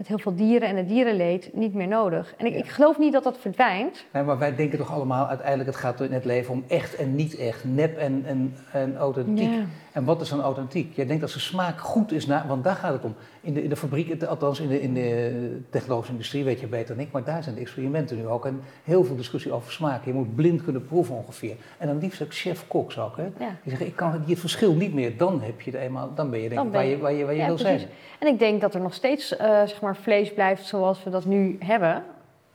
met heel veel dieren en het dierenleed niet meer nodig. En ik, ik, geloof niet dat dat verdwijnt. Nee, maar wij denken toch allemaal uiteindelijk, het gaat in het leven om echt en niet echt, nep en, en, en authentiek. Ja. En wat is dan authentiek? Jij denkt dat de smaak goed is, na, want daar gaat het om. In de, in de fabriek, althans in de, in de technologische industrie weet je beter dan ik, maar daar zijn de experimenten nu ook. En heel veel discussie over smaak. Je moet blind kunnen proeven ongeveer. En dan liefst ook chef-koks ook. Hè? Die zeggen, ik kan het verschil niet meer. Dan, heb je eenmaal, dan ben je denk ik waar je, waar je, waar je wil zijn. En ik denk dat er nog steeds uh, zeg maar vlees blijft zoals we dat nu hebben.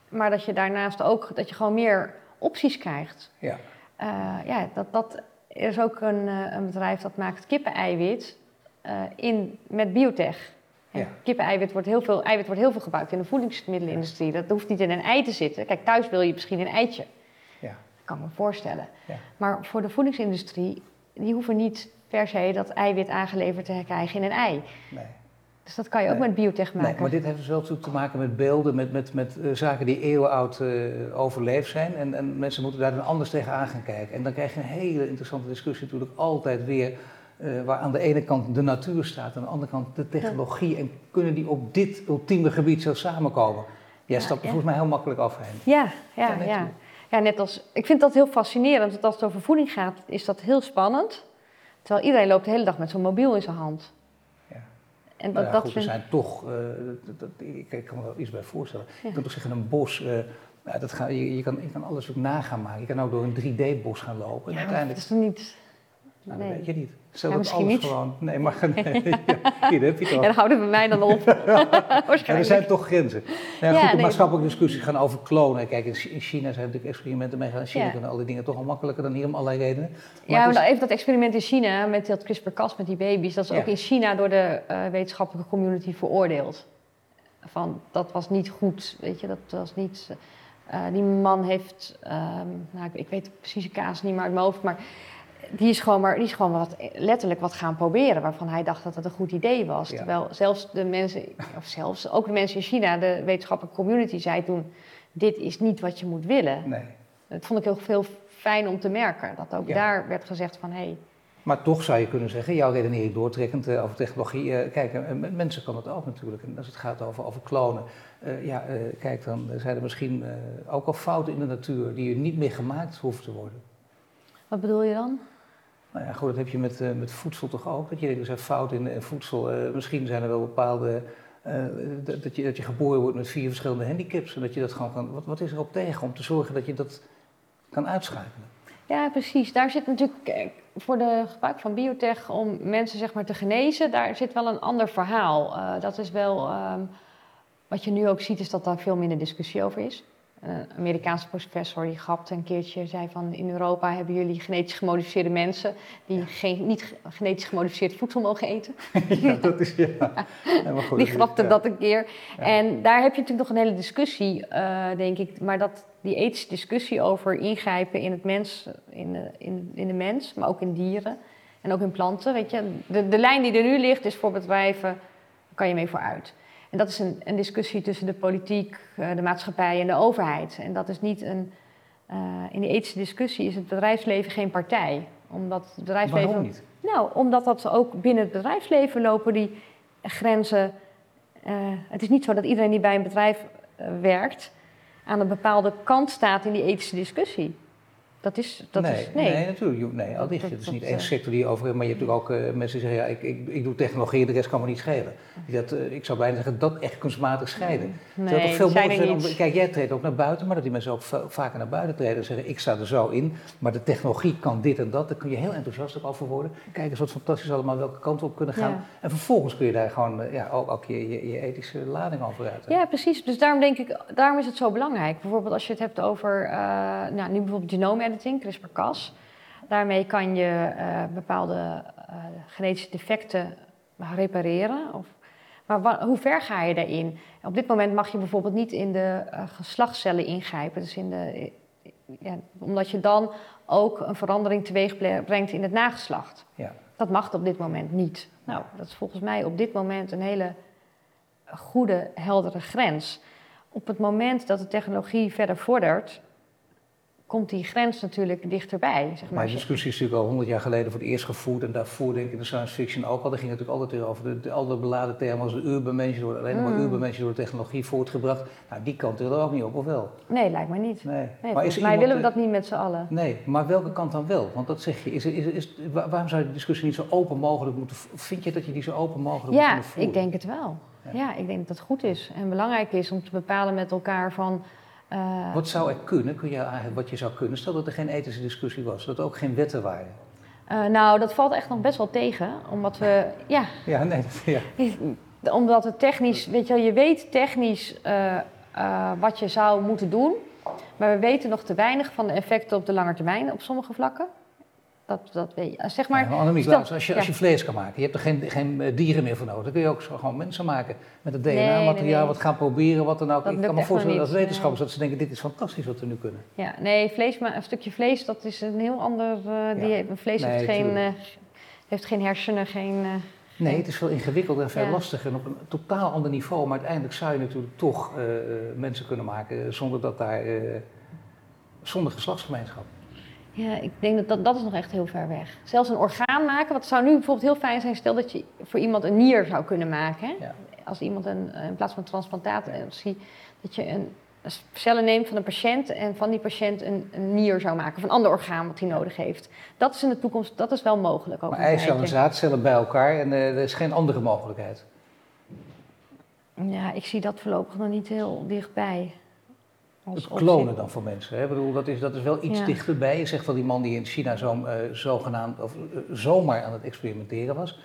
Maar dat je daarnaast ook, dat je gewoon meer opties krijgt. Ja. Uh, ja, dat, dat er is ook een, uh, een bedrijf dat maakt kippeneiwit uh, in, met biotech. Ja. Kippeneiwit wordt heel veel, eiwit wordt heel veel gebruikt in de voedingsmiddelenindustrie. Dat hoeft niet in een ei te zitten. Kijk, thuis wil je misschien een eitje. Ja. Dat kan ik me voorstellen. Ja. Maar voor de voedingsindustrie, die hoeven niet per se dat eiwit aangeleverd te krijgen in een ei. Nee. Dus dat kan je ook met biotech maken. Nee, maar dit heeft dus wel te maken met beelden, met, met, met uh, zaken die eeuwenoud uh, overleefd zijn. En, en, mensen moeten daar dan anders tegenaan gaan kijken. En dan krijg je een hele interessante discussie natuurlijk altijd weer. Uh, waar aan de ene kant de natuur staat, aan de andere kant de technologie. En kunnen die op dit ultieme gebied zo samenkomen? Jij ja, stapt er volgens mij heel makkelijk. Ja, ja, ja. Ja. ja, net als, ik vind dat heel fascinerend. Want als het over voeding gaat, is dat heel spannend. Terwijl iedereen loopt de hele dag met zo'n mobiel in zijn hand. En dat, nou ja, goed, er zijn toch, uh, dat, ik, ik, kan me wel iets bij voorstellen. Je kunt toch zeggen, een bos, uh, nou, dat ga, je, je, kan, je kan alles ook nagaan maken. Je kan ook door een 3D-bos gaan lopen. En ja, uiteindelijk... dat is niet... Nou, nee. dat weet je niet. Stel Ja, alles niet. gewoon... Nee, maar nee, ja, hier heb je. Ja, dan houden we mij dan op. Ja, er zijn toch grenzen. Nou ja, goed, de nee. maatschappelijke discussies gaan over klonen. Kijk, in Chi- in China zijn natuurlijk experimenten mee gedaan. In China kunnen al die dingen toch al makkelijker dan hier om allerlei redenen. Maar Ja, maar is- even dat experiment in China met dat CRISPR-Cas met die baby's, dat is ook in China door de eh, wetenschappelijke community veroordeeld. Van dat was niet goed, weet je, dat was niet. eh, die man heeft, ehm, nou, ik, ik weet precies de kaas niet meer uit mijn hoofd, maar die is gewoon, maar, die is gewoon wat, letterlijk wat gaan proberen waarvan hij dacht dat het een goed idee was. Ja. Terwijl zelfs de mensen, of zelfs ook de mensen in China, de wetenschappelijke community, zei toen: dit is niet wat je moet willen. Nee. Dat vond ik heel veel fijn om te merken. Dat ook Ja. daar werd gezegd van, hé, hey, Maar toch zou je kunnen zeggen, jouw redenering doortrekkend eh, over technologie. eh, kijk, met mensen kan het ook natuurlijk. En als het gaat over, over klonen. ja, kijk, dan zijn er misschien ook al fouten in de natuur die niet meer gemaakt hoeven te worden. wat bedoel je dan? Nou ja, goed, dat heb je met, eh, met voedsel toch ook. Dat je denkt, er zijn in, in voedsel. Eh, misschien zijn er wel bepaalde. eh, dat, je, dat je geboren wordt met vier verschillende handicaps. En dat je dat gewoon kan. Wat, wat is er op tegen om te zorgen dat je dat kan uitschakelen? Ja, precies. Daar zit natuurlijk, voor de gebruik van biotech om mensen zeg maar te genezen, daar zit wel een ander verhaal. Eh, dat is wel, ehm, wat je nu ook ziet, is dat daar veel minder discussie over is. Een Amerikaanse professor die grapte een keertje, zei van in Europa hebben jullie genetisch gemodificeerde mensen die geen, niet ge- genetisch gemodificeerd voedsel mogen eten. ja, dat is ja. Goed, Die grapte ja. dat een keer. En daar heb je natuurlijk nog een hele discussie, eh, denk ik. Maar dat, die ethische discussie over ingrijpen in, het mens, in, de, in, in de mens, maar ook in dieren en ook in planten. Weet je, de, de lijn die er nu ligt is voor bedrijven, daar kan je mee vooruit. En dat is een, een discussie tussen de politiek, eh, de maatschappij en de overheid. En dat is niet een. eh, in die ethische discussie is het bedrijfsleven geen partij. Omdat het bedrijfsleven. Waarom niet? Nou, omdat dat ook binnen het bedrijfsleven lopen die grenzen. eh, het is niet zo dat iedereen die bij een bedrijf werkt aan een bepaalde kant staat in die ethische discussie. Dat is. Dat nee, is, nee. nee, natuurlijk. Nee, al Dat- het is niet één eh, sector die je over maar je hebt natuurlijk ook eh, mensen die zeggen, ja, ik, ik, ik doe technologie, de rest kan me niet schelen. Dat, eh, ik zou bijna zeggen, dat echt kunstmatig scheiden. Nee, Terwijl het toch veel zijn om, kijk, jij treedt ook naar buiten, maar dat die mensen ook va- vaker naar buiten treden en zeggen, ik sta er zo in, maar de technologie kan dit en dat, daar kun je heel enthousiast ook over worden. Kijk eens wat fantastisch allemaal, welke kant we op kunnen gaan. Ja. En vervolgens kun je daar gewoon ja, ook, ook je, je, je ethische lading over uit. Ja, precies. Dus daarom denk ik, daarom is het zo belangrijk. Bijvoorbeeld als je het hebt over, nou, nu bijvoorbeeld genome editing, CRISPR-Cas. Daarmee kan je eh, bepaalde eh, genetische defecten repareren. Of, maar hoe ver ga je daarin? Op dit moment mag je bijvoorbeeld niet in de eh, geslachtscellen ingrijpen. Dus in de, ja, omdat je dan ook een verandering teweeg brengt in het nageslacht. Ja. Dat mag op dit moment niet. Nou, dat is volgens mij op dit moment een hele goede, heldere grens. Op het moment dat de technologie verder vordert, komt die grens natuurlijk dichterbij. Zeg maar. Maar die discussie is natuurlijk al honderd jaar geleden voor het eerst gevoerd. En daarvoor denk ik in de science fiction ook al. Daar ging het natuurlijk altijd over. De, de, al de beladen termen als de ubermensen worden alleen maar Mm. ubermensen door de technologie voortgebracht. Nou, die kant wil er ook niet op, of wel? Nee, lijkt mij niet. Nee. Nee, maar volgens mij willen we dat niet met z'n allen. Nee, maar welke kant dan wel? Want dat zeg je, is, is, is, waar- waarom zou je de discussie niet zo open mogelijk moeten Vind je dat je die zo open mogelijk moet Ja, voeren? ik denk het wel. Ja. Ja. ik denk dat het goed is en belangrijk is om te bepalen met elkaar van... eh, Wat zou er kunnen? Kun je wat je zou kunnen? Stel dat er geen ethische discussie was, dat er ook geen wetten waren. eh, nou, dat valt echt nog best wel tegen, omdat we... Ja, Ja, nee, dat- ja. Omdat het technisch, weet je wel, je weet technisch eh, wat je zou moeten doen, maar we weten nog te weinig van de effecten op de lange termijn op sommige vlakken. Dat, dat weet je. Zeg maar, Ja, Annemiek, stel- als, je, ja. als je vlees kan maken, je hebt er geen, geen eh, dieren meer voor nodig, dan kun je ook zo gewoon mensen maken met het Nee, nee, DNA-materiaal, nee. wat gaan proberen, wat dan ook. Dat ik kan me voorstellen als wetenschappers dat ze denken, dit is fantastisch wat we nu kunnen. Ja, nee, vlees, maar een stukje vlees, dat is een heel ander. eh, die, heeft- vlees heeft, geen, eh, heeft geen hersenen, geen. Nee, het is veel ingewikkelder en veel Ja. lastiger en op een totaal ander niveau. Maar uiteindelijk zou je natuurlijk toch mensen kunnen maken zonder dat daar, zonder geslachtsgemeenschap. Ja, ik denk dat, dat dat is nog echt heel ver weg. Zelfs een orgaan maken, wat zou nu bijvoorbeeld heel fijn zijn, stel dat je voor iemand een nier zou kunnen maken. Hè? Ja. Als iemand een, eh, in plaats van transplantatie, dat je een, een cellen neemt van een patiënt en van die patiënt een, een nier zou maken, of een ander orgaan wat hij nodig heeft. Dat is in de toekomst, dat is wel mogelijk. Ook Maar een eicellen en zaadcellen bij elkaar en eh, er is geen andere mogelijkheid. Ja, ik zie dat voorlopig nog niet heel dichtbij. Het klonen dan voor mensen. Hè? Ik bedoel, dat, is, dat is wel iets dichterbij. Je zegt wel die man die in China zo, uh, zogenaamd, of, uh, zomaar aan het experimenteren was.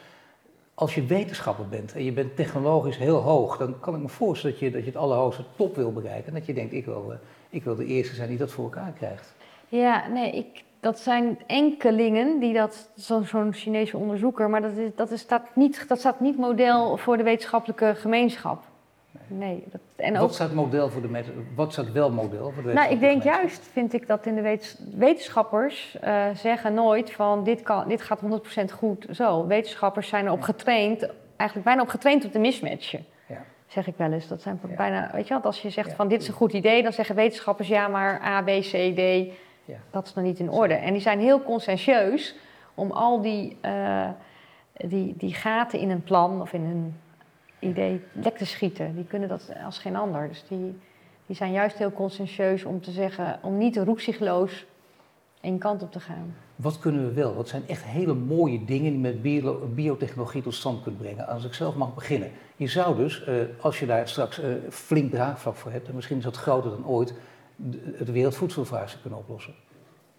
Als je wetenschapper bent en je bent technologisch heel hoog, dan kan ik me voorstellen dat je, dat je het allerhoogste top wil bereiken. En dat je denkt, ik wil, uh, ik wil de eerste zijn die dat voor elkaar krijgt. Ja, nee, ik, dat zijn enkelingen die dat, zo'n zo Chinese onderzoeker, maar dat, is, dat, is, staat niet, dat staat niet model voor de wetenschappelijke gemeenschap. Nee. dat, en wat staat model voor de Wat staat wel model voor de Nou, ik denk juist, vind ik dat in de wetenschappers uh, zeggen nooit van dit, kan, dit gaat 100% goed zo. Wetenschappers zijn erop getraind, eigenlijk bijna op getraind op de mismatchen. Ja. Zeg ik wel eens. Dat zijn bijna, weet je wat, als je zegt van dit is een goed idee, dan zeggen wetenschappers ja, maar A, B, C, D, dat is nog niet in orde. En die zijn heel conscientieus om al die, uh, die, die gaten in een plan of in een idee lek te schieten. Die kunnen dat als geen ander. Dus die, die zijn juist heel conscientieus om te zeggen, om niet roekzichtloos één kant op te gaan. Wat kunnen we wel? Wat zijn echt hele mooie dingen die met bio, biotechnologie tot stand kunt brengen? Als ik zelf mag beginnen. Je zou dus, uh, als je daar straks uh, flink draagvlak voor hebt, en misschien is dat groter dan ooit, het wereldvoedselvraagstuk kunnen oplossen.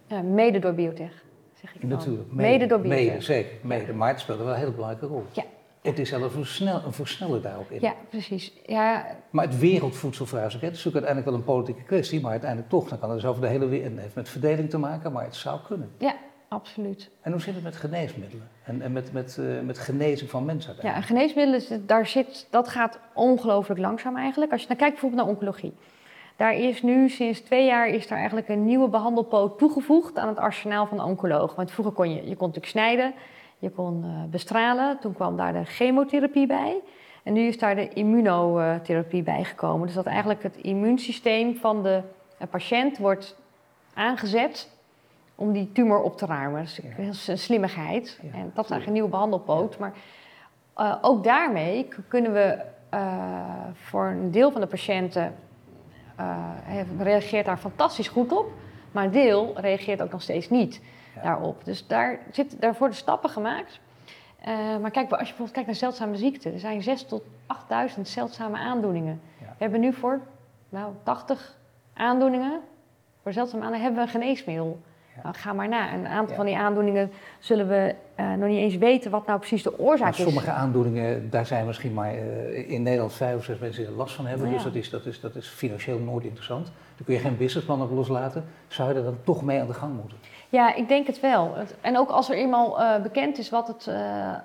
Ja, mede door biotech, zeg ik Natuurlijk. Mede, mede door biotech. Mede, zeker. Mede. Maar het speelt wel een hele belangrijke rol. Ja, het is zelfs een, snel, een versneller daarop in. Ja, precies. Ja. Maar het wereldvoedselvraagstuk, het is natuurlijk uiteindelijk wel een politieke kwestie, maar uiteindelijk toch, dan kan het dus over de hele wereld, het heeft met verdeling te maken, maar het zou kunnen. Ja, absoluut. En hoe zit het met geneesmiddelen en, en met, met, uh, met genezing van mensen Ja, geneesmiddelen, daar zit, dat gaat ongelooflijk langzaam eigenlijk. Als je dan kijkt bijvoorbeeld naar oncologie. Daar is nu sinds twee jaar is daar eigenlijk een nieuwe behandelpoot toegevoegd aan het arsenaal van de oncoloog. Want vroeger kon je, je kon natuurlijk snijden, je kon uh, bestralen. Toen kwam daar de chemotherapie bij. En nu is daar de immunotherapie bijgekomen. Dus dat eigenlijk het immuunsysteem van de patiënt wordt aangezet om die tumor op te ruimen. Dat is een slimmigheid. en dat is eigenlijk een nieuwe behandelpoot. Maar uh, ook daarmee kunnen we uh, voor een deel van de patiënten reageert daar fantastisch goed op. Maar een deel reageert ook nog steeds niet daarop. Dus daar, zit, daar worden stappen gemaakt. Uh, maar kijk, als je bijvoorbeeld kijkt naar zeldzame ziekten, er zijn 6 tot 8000 zeldzame aandoeningen. We hebben nu voor nou, 80 aandoeningen, voor zeldzame aandoeningen, hebben we een geneesmiddel. Nou, ga maar na. Een aantal van die aandoeningen zullen we uh, nog niet eens weten wat nou precies de oorzaak is. Sommige aandoeningen, daar zijn misschien maar uh, in Nederland vijf of zes mensen die er last van hebben. Nou, dus dat is, dat, is, dat is financieel nooit interessant. Daar kun je geen businessplan op loslaten. Zou je er dan toch mee aan de gang moeten? Ja, ik denk het wel. En ook als er eenmaal uh, bekend is wat het, uh,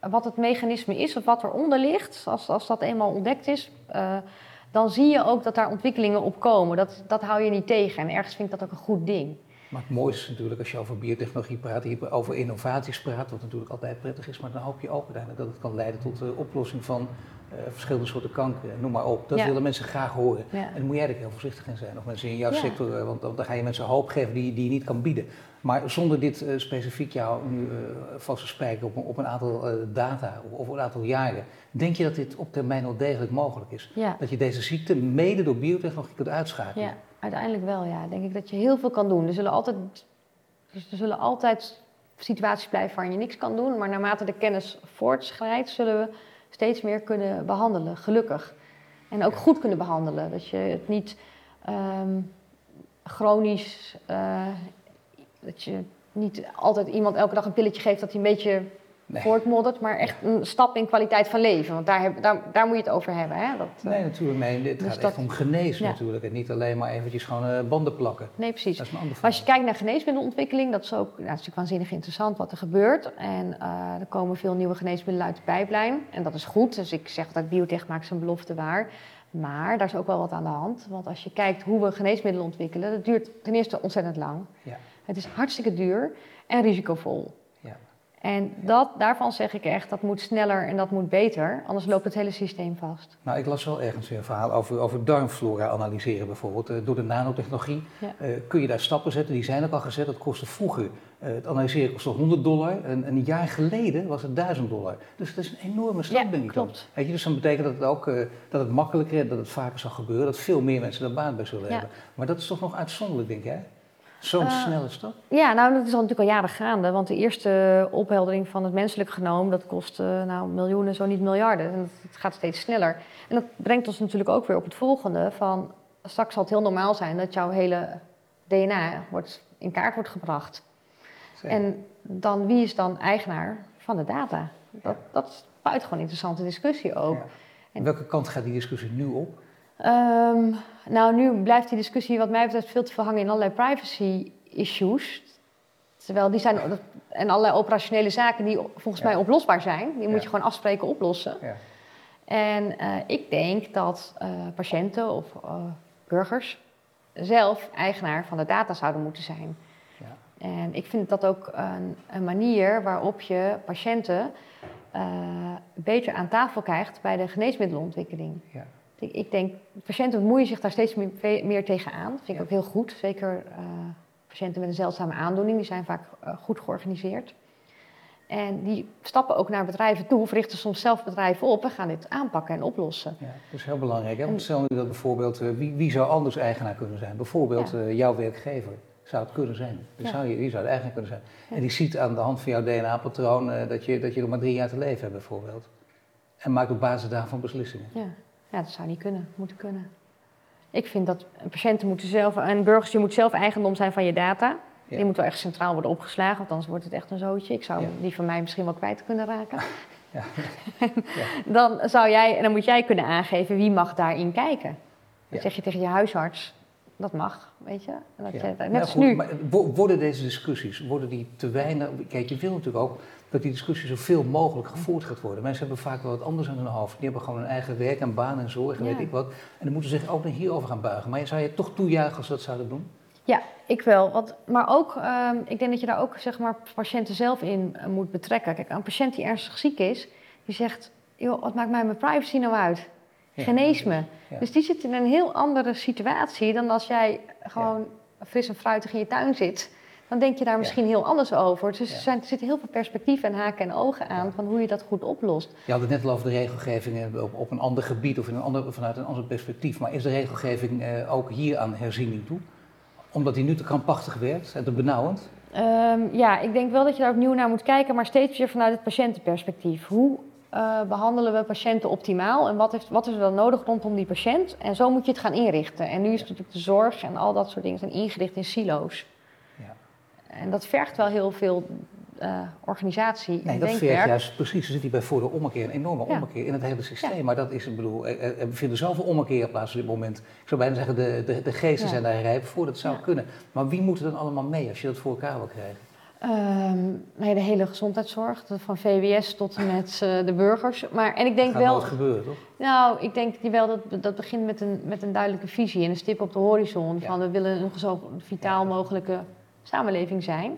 wat het mechanisme is of wat eronder ligt, als, als dat eenmaal ontdekt is, uh, dan zie je ook dat daar ontwikkelingen op komen. Dat, dat hou je niet tegen. En ergens vind ik dat ook een goed ding. Maar het mooiste is natuurlijk als je over biotechnologie praat, over innovaties praat, wat natuurlijk altijd prettig is, maar dan hoop je ook uiteindelijk dat het kan leiden tot de oplossing van uh, verschillende soorten kanker, noem maar op. Dat willen mensen graag horen. En daar moet jij er heel voorzichtig in zijn, of mensen in jouw ja. sector, uh, want dan, dan, ga je mensen hoop geven die, die je niet kan bieden. Maar zonder dit uh, specifiek jou nu vast te spijken op, op, een aantal data of een aantal jaren, denk je dat dit op termijn wel degelijk mogelijk is? Dat je deze ziekte mede door biotechnologie kunt uitschakelen? Uiteindelijk wel, ja. Denk ik dat je heel veel kan doen. Er zullen altijd, dus er zullen altijd situaties blijven waarin je niks kan doen, maar naarmate de kennis voortschrijdt, zullen we steeds meer kunnen behandelen, gelukkig. En ook goed kunnen behandelen. Dat je het niet um, chronisch, uh, dat je niet altijd iemand elke dag een pilletje geeft dat hij een beetje nee. voortmoddert, maar echt een stap in kwaliteit van leven. Want daar, heb, daar, daar moet je het over hebben. Hè? Dat, nee, natuurlijk. Nee, het dus gaat dat, echt om genezen ja. natuurlijk. En niet alleen maar eventjes gewoon uh, banden plakken. Nee, precies. Dat is een ander Als je kijkt naar geneesmiddelontwikkeling, dat is ook nou, dat is natuurlijk waanzinnig interessant wat er gebeurt. En uh, er komen veel nieuwe geneesmiddelen uit de pijplijn. En dat is goed. Dus ik zeg dat biotech maakt zijn belofte waar. Maar daar is ook wel wat aan de hand. Want als je kijkt hoe we geneesmiddelen ontwikkelen, dat duurt ten eerste ontzettend lang. Ja. Het is hartstikke duur en risicovol. En dat, daarvan zeg ik echt, dat moet sneller en dat moet beter, anders loopt het hele systeem vast. Nou, ik las wel ergens weer een verhaal over, over darmflora analyseren bijvoorbeeld. Uh, door de nanotechnologie ja. uh, kun je daar stappen zetten, die zijn ook al gezet. Dat kostte vroeger, uh, het analyseren kostte 100 dollar en een jaar geleden was het 1000 dollar. Dus dat is een enorme stap, ja, denk ik klopt. dan. Weet je, dus dan betekent dat het ook dat het makkelijker, dat het vaker zal gebeuren, dat veel meer mensen er baat bij zullen hebben. Maar dat is toch nog uitzonderlijk, denk jij? Zo'n uh, snelle stap? Ja, nou dat is al natuurlijk al jaren gaande. Want de eerste opheldering van het menselijk genoom, dat kost uh, nou, miljoenen, zo niet miljarden. En het gaat steeds sneller. En dat brengt ons natuurlijk ook weer op het volgende van... straks zal het heel normaal zijn dat jouw hele DNA wordt, in kaart wordt gebracht. En dan, wie is dan eigenaar van de data? Dat, dat is buitengewoon interessante discussie ook. En welke kant gaat die discussie nu op? Ehm, nou, nu blijft die discussie wat mij betreft veel te veel hangen in allerlei privacy issues. Terwijl die zijn, en allerlei operationele zaken die volgens mij oplosbaar zijn. Die moet je gewoon afspreken, oplossen. Ja. En uh, ik denk dat uh, patiënten of uh, burgers zelf eigenaar van de data zouden moeten zijn. Ja. En ik vind dat ook een, een manier waarop je patiënten beter aan tafel krijgt bij de geneesmiddelenontwikkeling. Ik, ik, denk, patiënten bemoeien zich daar steeds meer, meer tegenaan. Dat vind ik ook heel goed. Zeker patiënten met een zeldzame aandoening, die zijn vaak goed georganiseerd. En die stappen ook naar bedrijven toe, of richten soms zelf bedrijven op en gaan dit aanpakken en oplossen. Ja, dat is heel belangrijk. Hè? Want stel nu dat bijvoorbeeld, uh, wie, wie, zou anders eigenaar kunnen zijn? Bijvoorbeeld ja. uh, jouw werkgever zou het kunnen zijn. Dus zou je, die zou de eigenaar kunnen zijn. En die ziet aan de hand van jouw DNA-patroon uh, dat, je, dat je nog maar drie jaar te leven hebt bijvoorbeeld. En maakt op basis daarvan beslissingen. Ja, ja dat zou niet kunnen, moeten kunnen. Ik vind dat patiënten moeten zelf, en burgers, je moet zelf eigendom zijn van je data. Die moet wel echt centraal worden opgeslagen, want anders wordt het echt een zootje. Ik zou die van mij misschien wel kwijt kunnen raken. Ja. dan zou jij, en dan moet jij kunnen aangeven wie mag daarin kijken. Dan zeg je tegen je huisarts, dat mag, weet je. Dat je net als nu. Maar worden deze discussies, worden die te weinig... Kijk, je wil natuurlijk ook dat die discussie zoveel mogelijk gevoerd gaat worden. Mensen hebben vaak wel wat anders aan hun hoofd. Die hebben gewoon hun eigen werk en baan en zorg en weet ik wat. En dan moeten ze zich ook hierover gaan buigen. Maar zou je toch toejuichen als ze dat zouden doen? Ja, ik wel. Want, maar ook, um, ik denk dat je daar ook zeg maar, patiënten zelf in uh, moet betrekken. Kijk, een patiënt die ernstig ziek is, die zegt: joh, wat maakt mij mijn privacy nou uit? Genees me. Dus die zit in een heel andere situatie dan als jij gewoon fris en fruitig in je tuin zit. Dan denk je daar misschien heel anders over. Dus er, zijn, er zitten heel veel perspectieven en haken en ogen aan van hoe je dat goed oplost. Je had het net al over de regelgeving op, op een ander gebied of in een ander, vanuit een ander perspectief. Maar is de regelgeving eh, ook hier aan herziening toe? Omdat hij nu te krampachtig werkt en te benauwend? Um, ja, ik denk wel dat je daar opnieuw naar moet kijken, maar steeds weer vanuit het patiëntenperspectief. Hoe uh, behandelen we patiënten optimaal en wat, heeft, wat is er dan nodig rondom die patiënt? En zo moet je het gaan inrichten. En nu is natuurlijk de zorg en al dat soort dingen zijn ingericht in silo's. Ja. En dat vergt wel heel veel uh, organisatie nee, dat vergt juist precies. Er zit hier bij voor de ommekeer, een enorme ommekeer in het hele systeem. Maar dat is, ik bedoel, er, er vinden zoveel ommekeer plaats op dit moment. Ik zou bijna zeggen, de, de, de geesten zijn daar rijp voor, dat zou kunnen. Maar wie moet er dan allemaal mee als je dat voor elkaar wil krijgen? Um, nee, de hele gezondheidszorg, van VWS tot en met uh, de burgers. Maar, en ik denk wel. nooit gebeuren, toch? Nou, ik denk wel dat dat begint met een, met een duidelijke visie en een stip op de horizon. Van we willen een zo vitaal mogelijke samenleving zijn.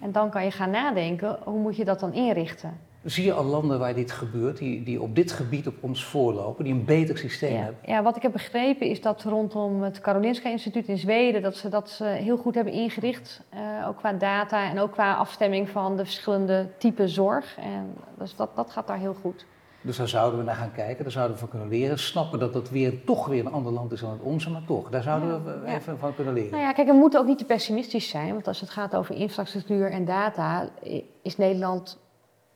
En dan kan je gaan nadenken, hoe moet je dat dan inrichten? Zie je al landen waar dit gebeurt, die, die op dit gebied op ons voorlopen, die een beter systeem ja. hebben? Ja, wat ik heb begrepen is dat rondom het Karolinska Instituut in Zweden, dat ze dat ze heel goed hebben ingericht. Uh, ook qua data en ook qua afstemming van de verschillende typen zorg. En dus dat, dat gaat daar heel goed. Dus daar zouden we naar gaan kijken, daar zouden we van kunnen leren. Snappen dat dat weer toch weer een ander land is dan het onze, maar toch, daar zouden we even van kunnen leren. Nou ja, kijk, we moeten ook niet te pessimistisch zijn, want als het gaat over infrastructuur en data, is Nederland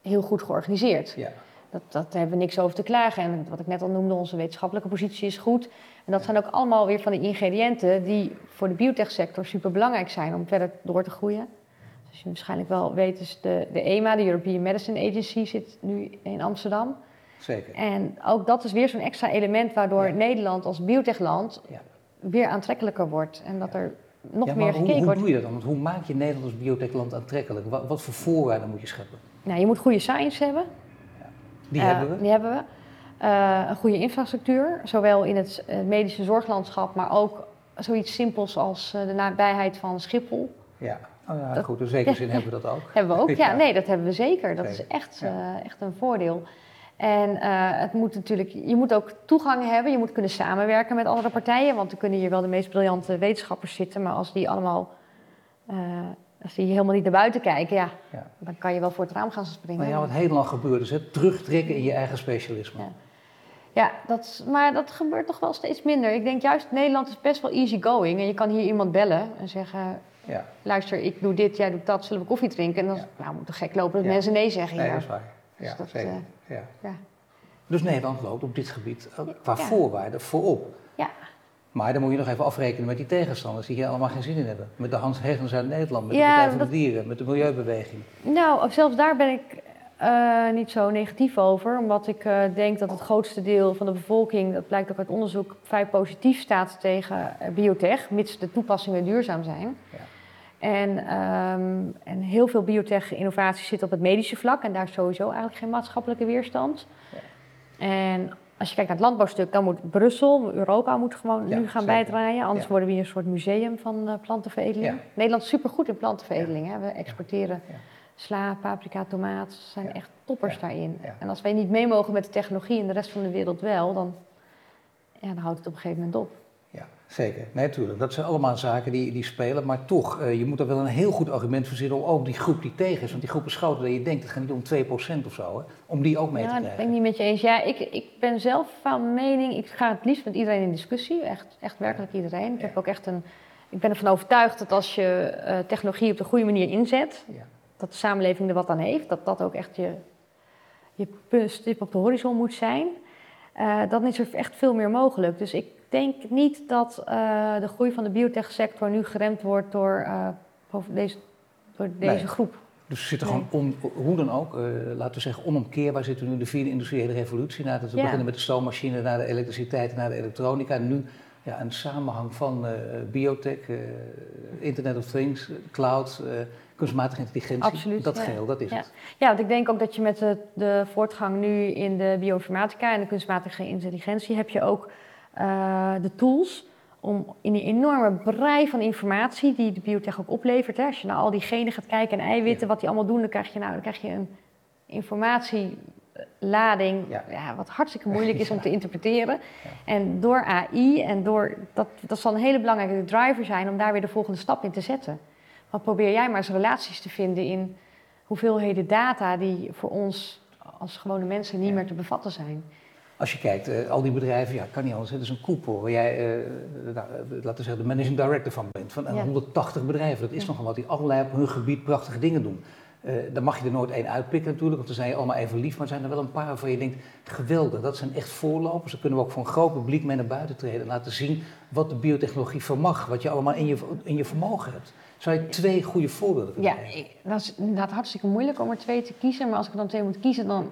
heel goed georganiseerd. Ja. Dat, dat hebben we niks over te klagen. En wat ik net al noemde, onze wetenschappelijke positie is goed. En dat zijn ook allemaal weer van de ingrediënten die voor de biotechsector super belangrijk zijn om verder door te groeien. Zoals je waarschijnlijk wel weet, is de, de EMA, de European Medicine Agency, zit nu in Amsterdam. Zeker. En ook dat is weer zo'n extra element waardoor Nederland als biotechland ja. weer aantrekkelijker wordt. En dat er nog meer gekeken hoe, wordt. Hoe doe je dat dan? Want hoe maak je Nederland als biotechland aantrekkelijk? Wat, wat, voor voorwaarden moet je scheppen? Nou, je moet goede science hebben. Die uh, hebben we. Die hebben we. Uh, een goede infrastructuur, zowel in het medische zorglandschap, maar ook zoiets simpels als de nabijheid van Schiphol. Ja, oh ja dat, goed, in zekere zin hebben we dat ook. Hebben we ook, ja. Nee, dat hebben we zeker. Dat is echt, echt een voordeel. En uh, het moet natuurlijk, je moet ook toegang hebben, je moet kunnen samenwerken met andere partijen, want er kunnen hier wel de meest briljante wetenschappers zitten, maar als die allemaal, uh, als die helemaal niet naar buiten kijken, ja, ja, dan kan je wel voor het raam gaan springen. Maar ja, wat heel lang gebeurt is het terugtrekken in je eigen specialisme. Ja. Ja, dat, maar dat gebeurt toch wel steeds minder. Ik denk juist, Nederland is best wel easy going. En je kan hier iemand bellen en zeggen... Ja. luister, ik doe dit, jij doet dat, zullen we koffie drinken? En dan nou, moet toch gek lopen dat mensen nee zeggen. Nee, ja. dat is waar. Dus ja, dat, zeker. Uh, ja. ja. Dus Nederland loopt op dit gebied qua voorwaarden voorop. Ja. Maar dan moet je nog even afrekenen met die tegenstanders die hier allemaal geen zin in hebben. Met de Hans Hegens uit Nederland, met de Partij voor de Dieren, met de Milieubeweging. Nou, zelfs daar ben ik uh, niet zo negatief over. Omdat ik uh, denk dat het grootste deel van de bevolking, dat blijkt ook uit onderzoek, vrij positief staat tegen biotech, mits de toepassingen duurzaam zijn. Ja. En, um, en heel veel biotech-innovatie zit op het medische vlak en daar is sowieso eigenlijk geen maatschappelijke weerstand. Ja. En als je kijkt naar het landbouwstuk, dan moet Brussel, Europa moet gewoon nu gaan bijdraaien. Anders worden we hier een soort museum van uh, plantenveredeling. Nederland is supergoed in plantenveredeling. Hè? We exporteren sla, paprika, tomaat. zijn echt toppers daarin. En als wij niet mee mogen met de technologie en de rest van de wereld wel, dan, ja, dan houdt het op een gegeven moment op. Ja, zeker. Nee, natuurlijk. Dat zijn allemaal zaken die, die spelen. Maar toch, uh, je moet er wel een heel goed argument voor zitten om ook die groep die tegen is. Want die groep is groter dan je denkt. Het gaat niet om 2% of zo. Hè, om die ook mee ja, te krijgen. Ja, dat ben ik niet met je eens. Ja, ik, ik ben zelf van mening, ik ga het liefst met iedereen in discussie. Echt, echt werkelijk iedereen. Ik, heb ook echt een, ik ben ervan overtuigd dat als je uh, technologie op de goede manier inzet... Ja dat de samenleving er wat aan heeft, dat dat ook echt je, je stip op de horizon moet zijn, uh, dan is er echt veel meer mogelijk. Dus ik denk niet dat uh, de groei van de biotechsector nu geremd wordt door, uh, deze, door deze nee. groep. Dus we zitten gewoon, on, hoe dan ook, laten we zeggen onomkeerbaar zitten we nu de vierde industriële revolutie. Nadat we ja. beginnen met de stoommachine, naar de elektriciteit, naar de elektronica. En nu ja, een samenhang van biotech, Internet of Things, cloud, kunstmatige intelligentie, Absoluut, dat ja. geheel, dat is ja. het. Ja, want ik denk ook dat je met de, de voortgang nu in de bioinformatica en de kunstmatige intelligentie heb je ook uh, de tools om in die enorme brei van informatie die de biotech ook oplevert. Hè, als je naar al die genen gaat kijken en eiwitten, wat die allemaal doen, dan krijg je, nou, dan krijg je een informatielading ja. ja. wat hartstikke moeilijk is om te interpreteren. En door AI en door dat, dat zal een hele belangrijke driver zijn om daar weer de volgende stap in te zetten. Wat probeer jij maar eens relaties te vinden in hoeveelheden data die voor ons als gewone mensen niet meer te bevatten zijn. Als je kijkt, uh, al die bedrijven, ja, kan niet anders. Het is een koepel waar jij, uh, nou, laten we zeggen, de managing director van bent. Van ja. 180 bedrijven. Dat is nogal wat die allerlei op hun gebied prachtige dingen doen. Uh, dan mag je er nooit één uitpikken natuurlijk, want dan zijn je allemaal even lief. Maar er zijn er wel een paar waarvan je denkt, geweldig, dat zijn echt voorlopers. Dan kunnen we ook voor een groot publiek mee naar buiten treden en laten zien wat de biotechnologie vermag. Wat je allemaal in je, in je vermogen hebt. Zou je twee goede voorbeelden kunnen Ja, ik, dat is inderdaad hartstikke moeilijk om er twee te kiezen. Maar als ik er dan twee moet kiezen, dan,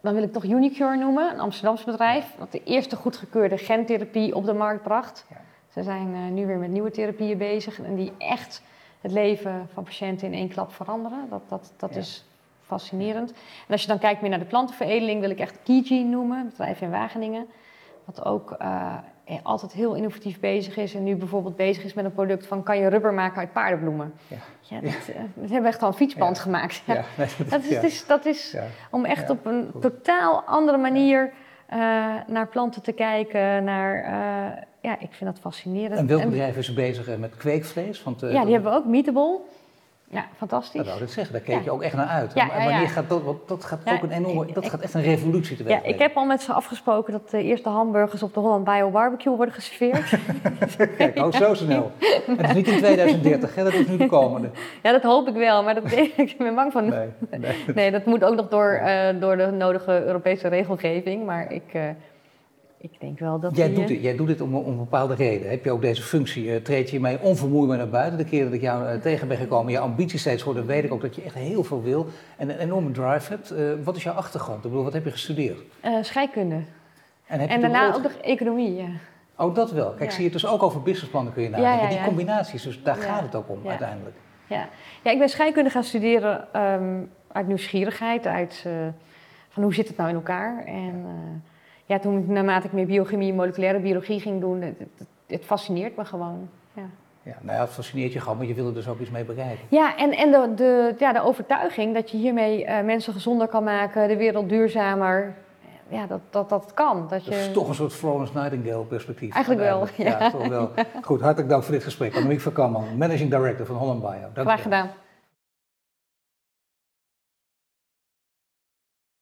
dan wil ik toch Unicure noemen, een Amsterdamse bedrijf. Dat de eerste goedgekeurde gentherapie op de markt bracht. Ja. Ze zijn uh, nu weer met nieuwe therapieën bezig en die echt het leven van patiënten in één klap veranderen. Dat, dat, dat ja. is fascinerend. En als je dan kijkt meer naar de plantenveredeling, wil ik echt Kiji noemen, een bedrijf in Wageningen. Wat ook uh, altijd heel innovatief bezig is. En nu bijvoorbeeld bezig is met een product van kan je rubber maken uit paardenbloemen. Ja. Ja, dat, hebben we echt al een fietsband ja. gemaakt. Ja. Dat, is, is, dat is om echt op een totaal andere manier uh, naar planten te kijken. Naar, ja, ik vind dat fascinerend. En welk bedrijf is bezig met kweekvlees? Want, ja, die hebben we ook, Meatable. Ja, fantastisch. Dat wou ik zeggen, daar keek ja. je ook echt naar uit. Ja, en wanneer gaat dat, want dat gaat ook een enorme, dat gaat echt een revolutie teweeg. Ja, ik heb al met ze afgesproken dat de eerste hamburgers op de Holland Bio Barbecue worden geserveerd. Kijk, oh zo snel. Het is niet in 2030, hè? dat is nu de komende. Ja, dat hoop ik wel, maar dat, ik ben bang van. Nee, nee. nee dat moet ook nog door, uh, door de nodige Europese regelgeving, maar ik... Uh, ik denk wel dat jij, doet dit, jij doet dit om, om een bepaalde reden. Heb je ook deze functie? Uh, treed je mij onvermoeibaar naar buiten? De keer dat ik jou uh, tegen ben gekomen, je ambitie steeds hoorde, weet ik ook dat je echt heel veel wil en een enorme drive hebt. Uh, wat is jouw achtergrond? Ik bedoel, wat heb je gestudeerd? scheikunde. En, heb en daarna ook nog economie, ja. Oh, dat wel. Kijk, ja. zie je dus ook over businessplannen kun je nadenken. Ja, ja, die combinaties, dus daar gaat het ook om uiteindelijk. Ja. ja, ik ben scheikunde gaan studeren um, uit nieuwsgierigheid, uit van hoe zit het nou in elkaar en ja, toen naarmate ik meer biochemie en moleculaire biologie ging doen, het, het, het fascineert me gewoon. Ja. Ja, nou ja, het fascineert je gewoon, maar je wil er dus ook iets mee bereiken. Ja, en, en de, de, ja, de overtuiging dat je hiermee uh, mensen gezonder kan maken, de wereld duurzamer. Ja, dat dat, dat kan. Dat, je... dat is toch een soort Florence Nightingale perspectief. Eigenlijk wel, ja. ja. toch wel. Goed, hartelijk dank voor dit gesprek. Annemiek van Kamman, Managing Director van Holland Bio. Dank Graag gedaan.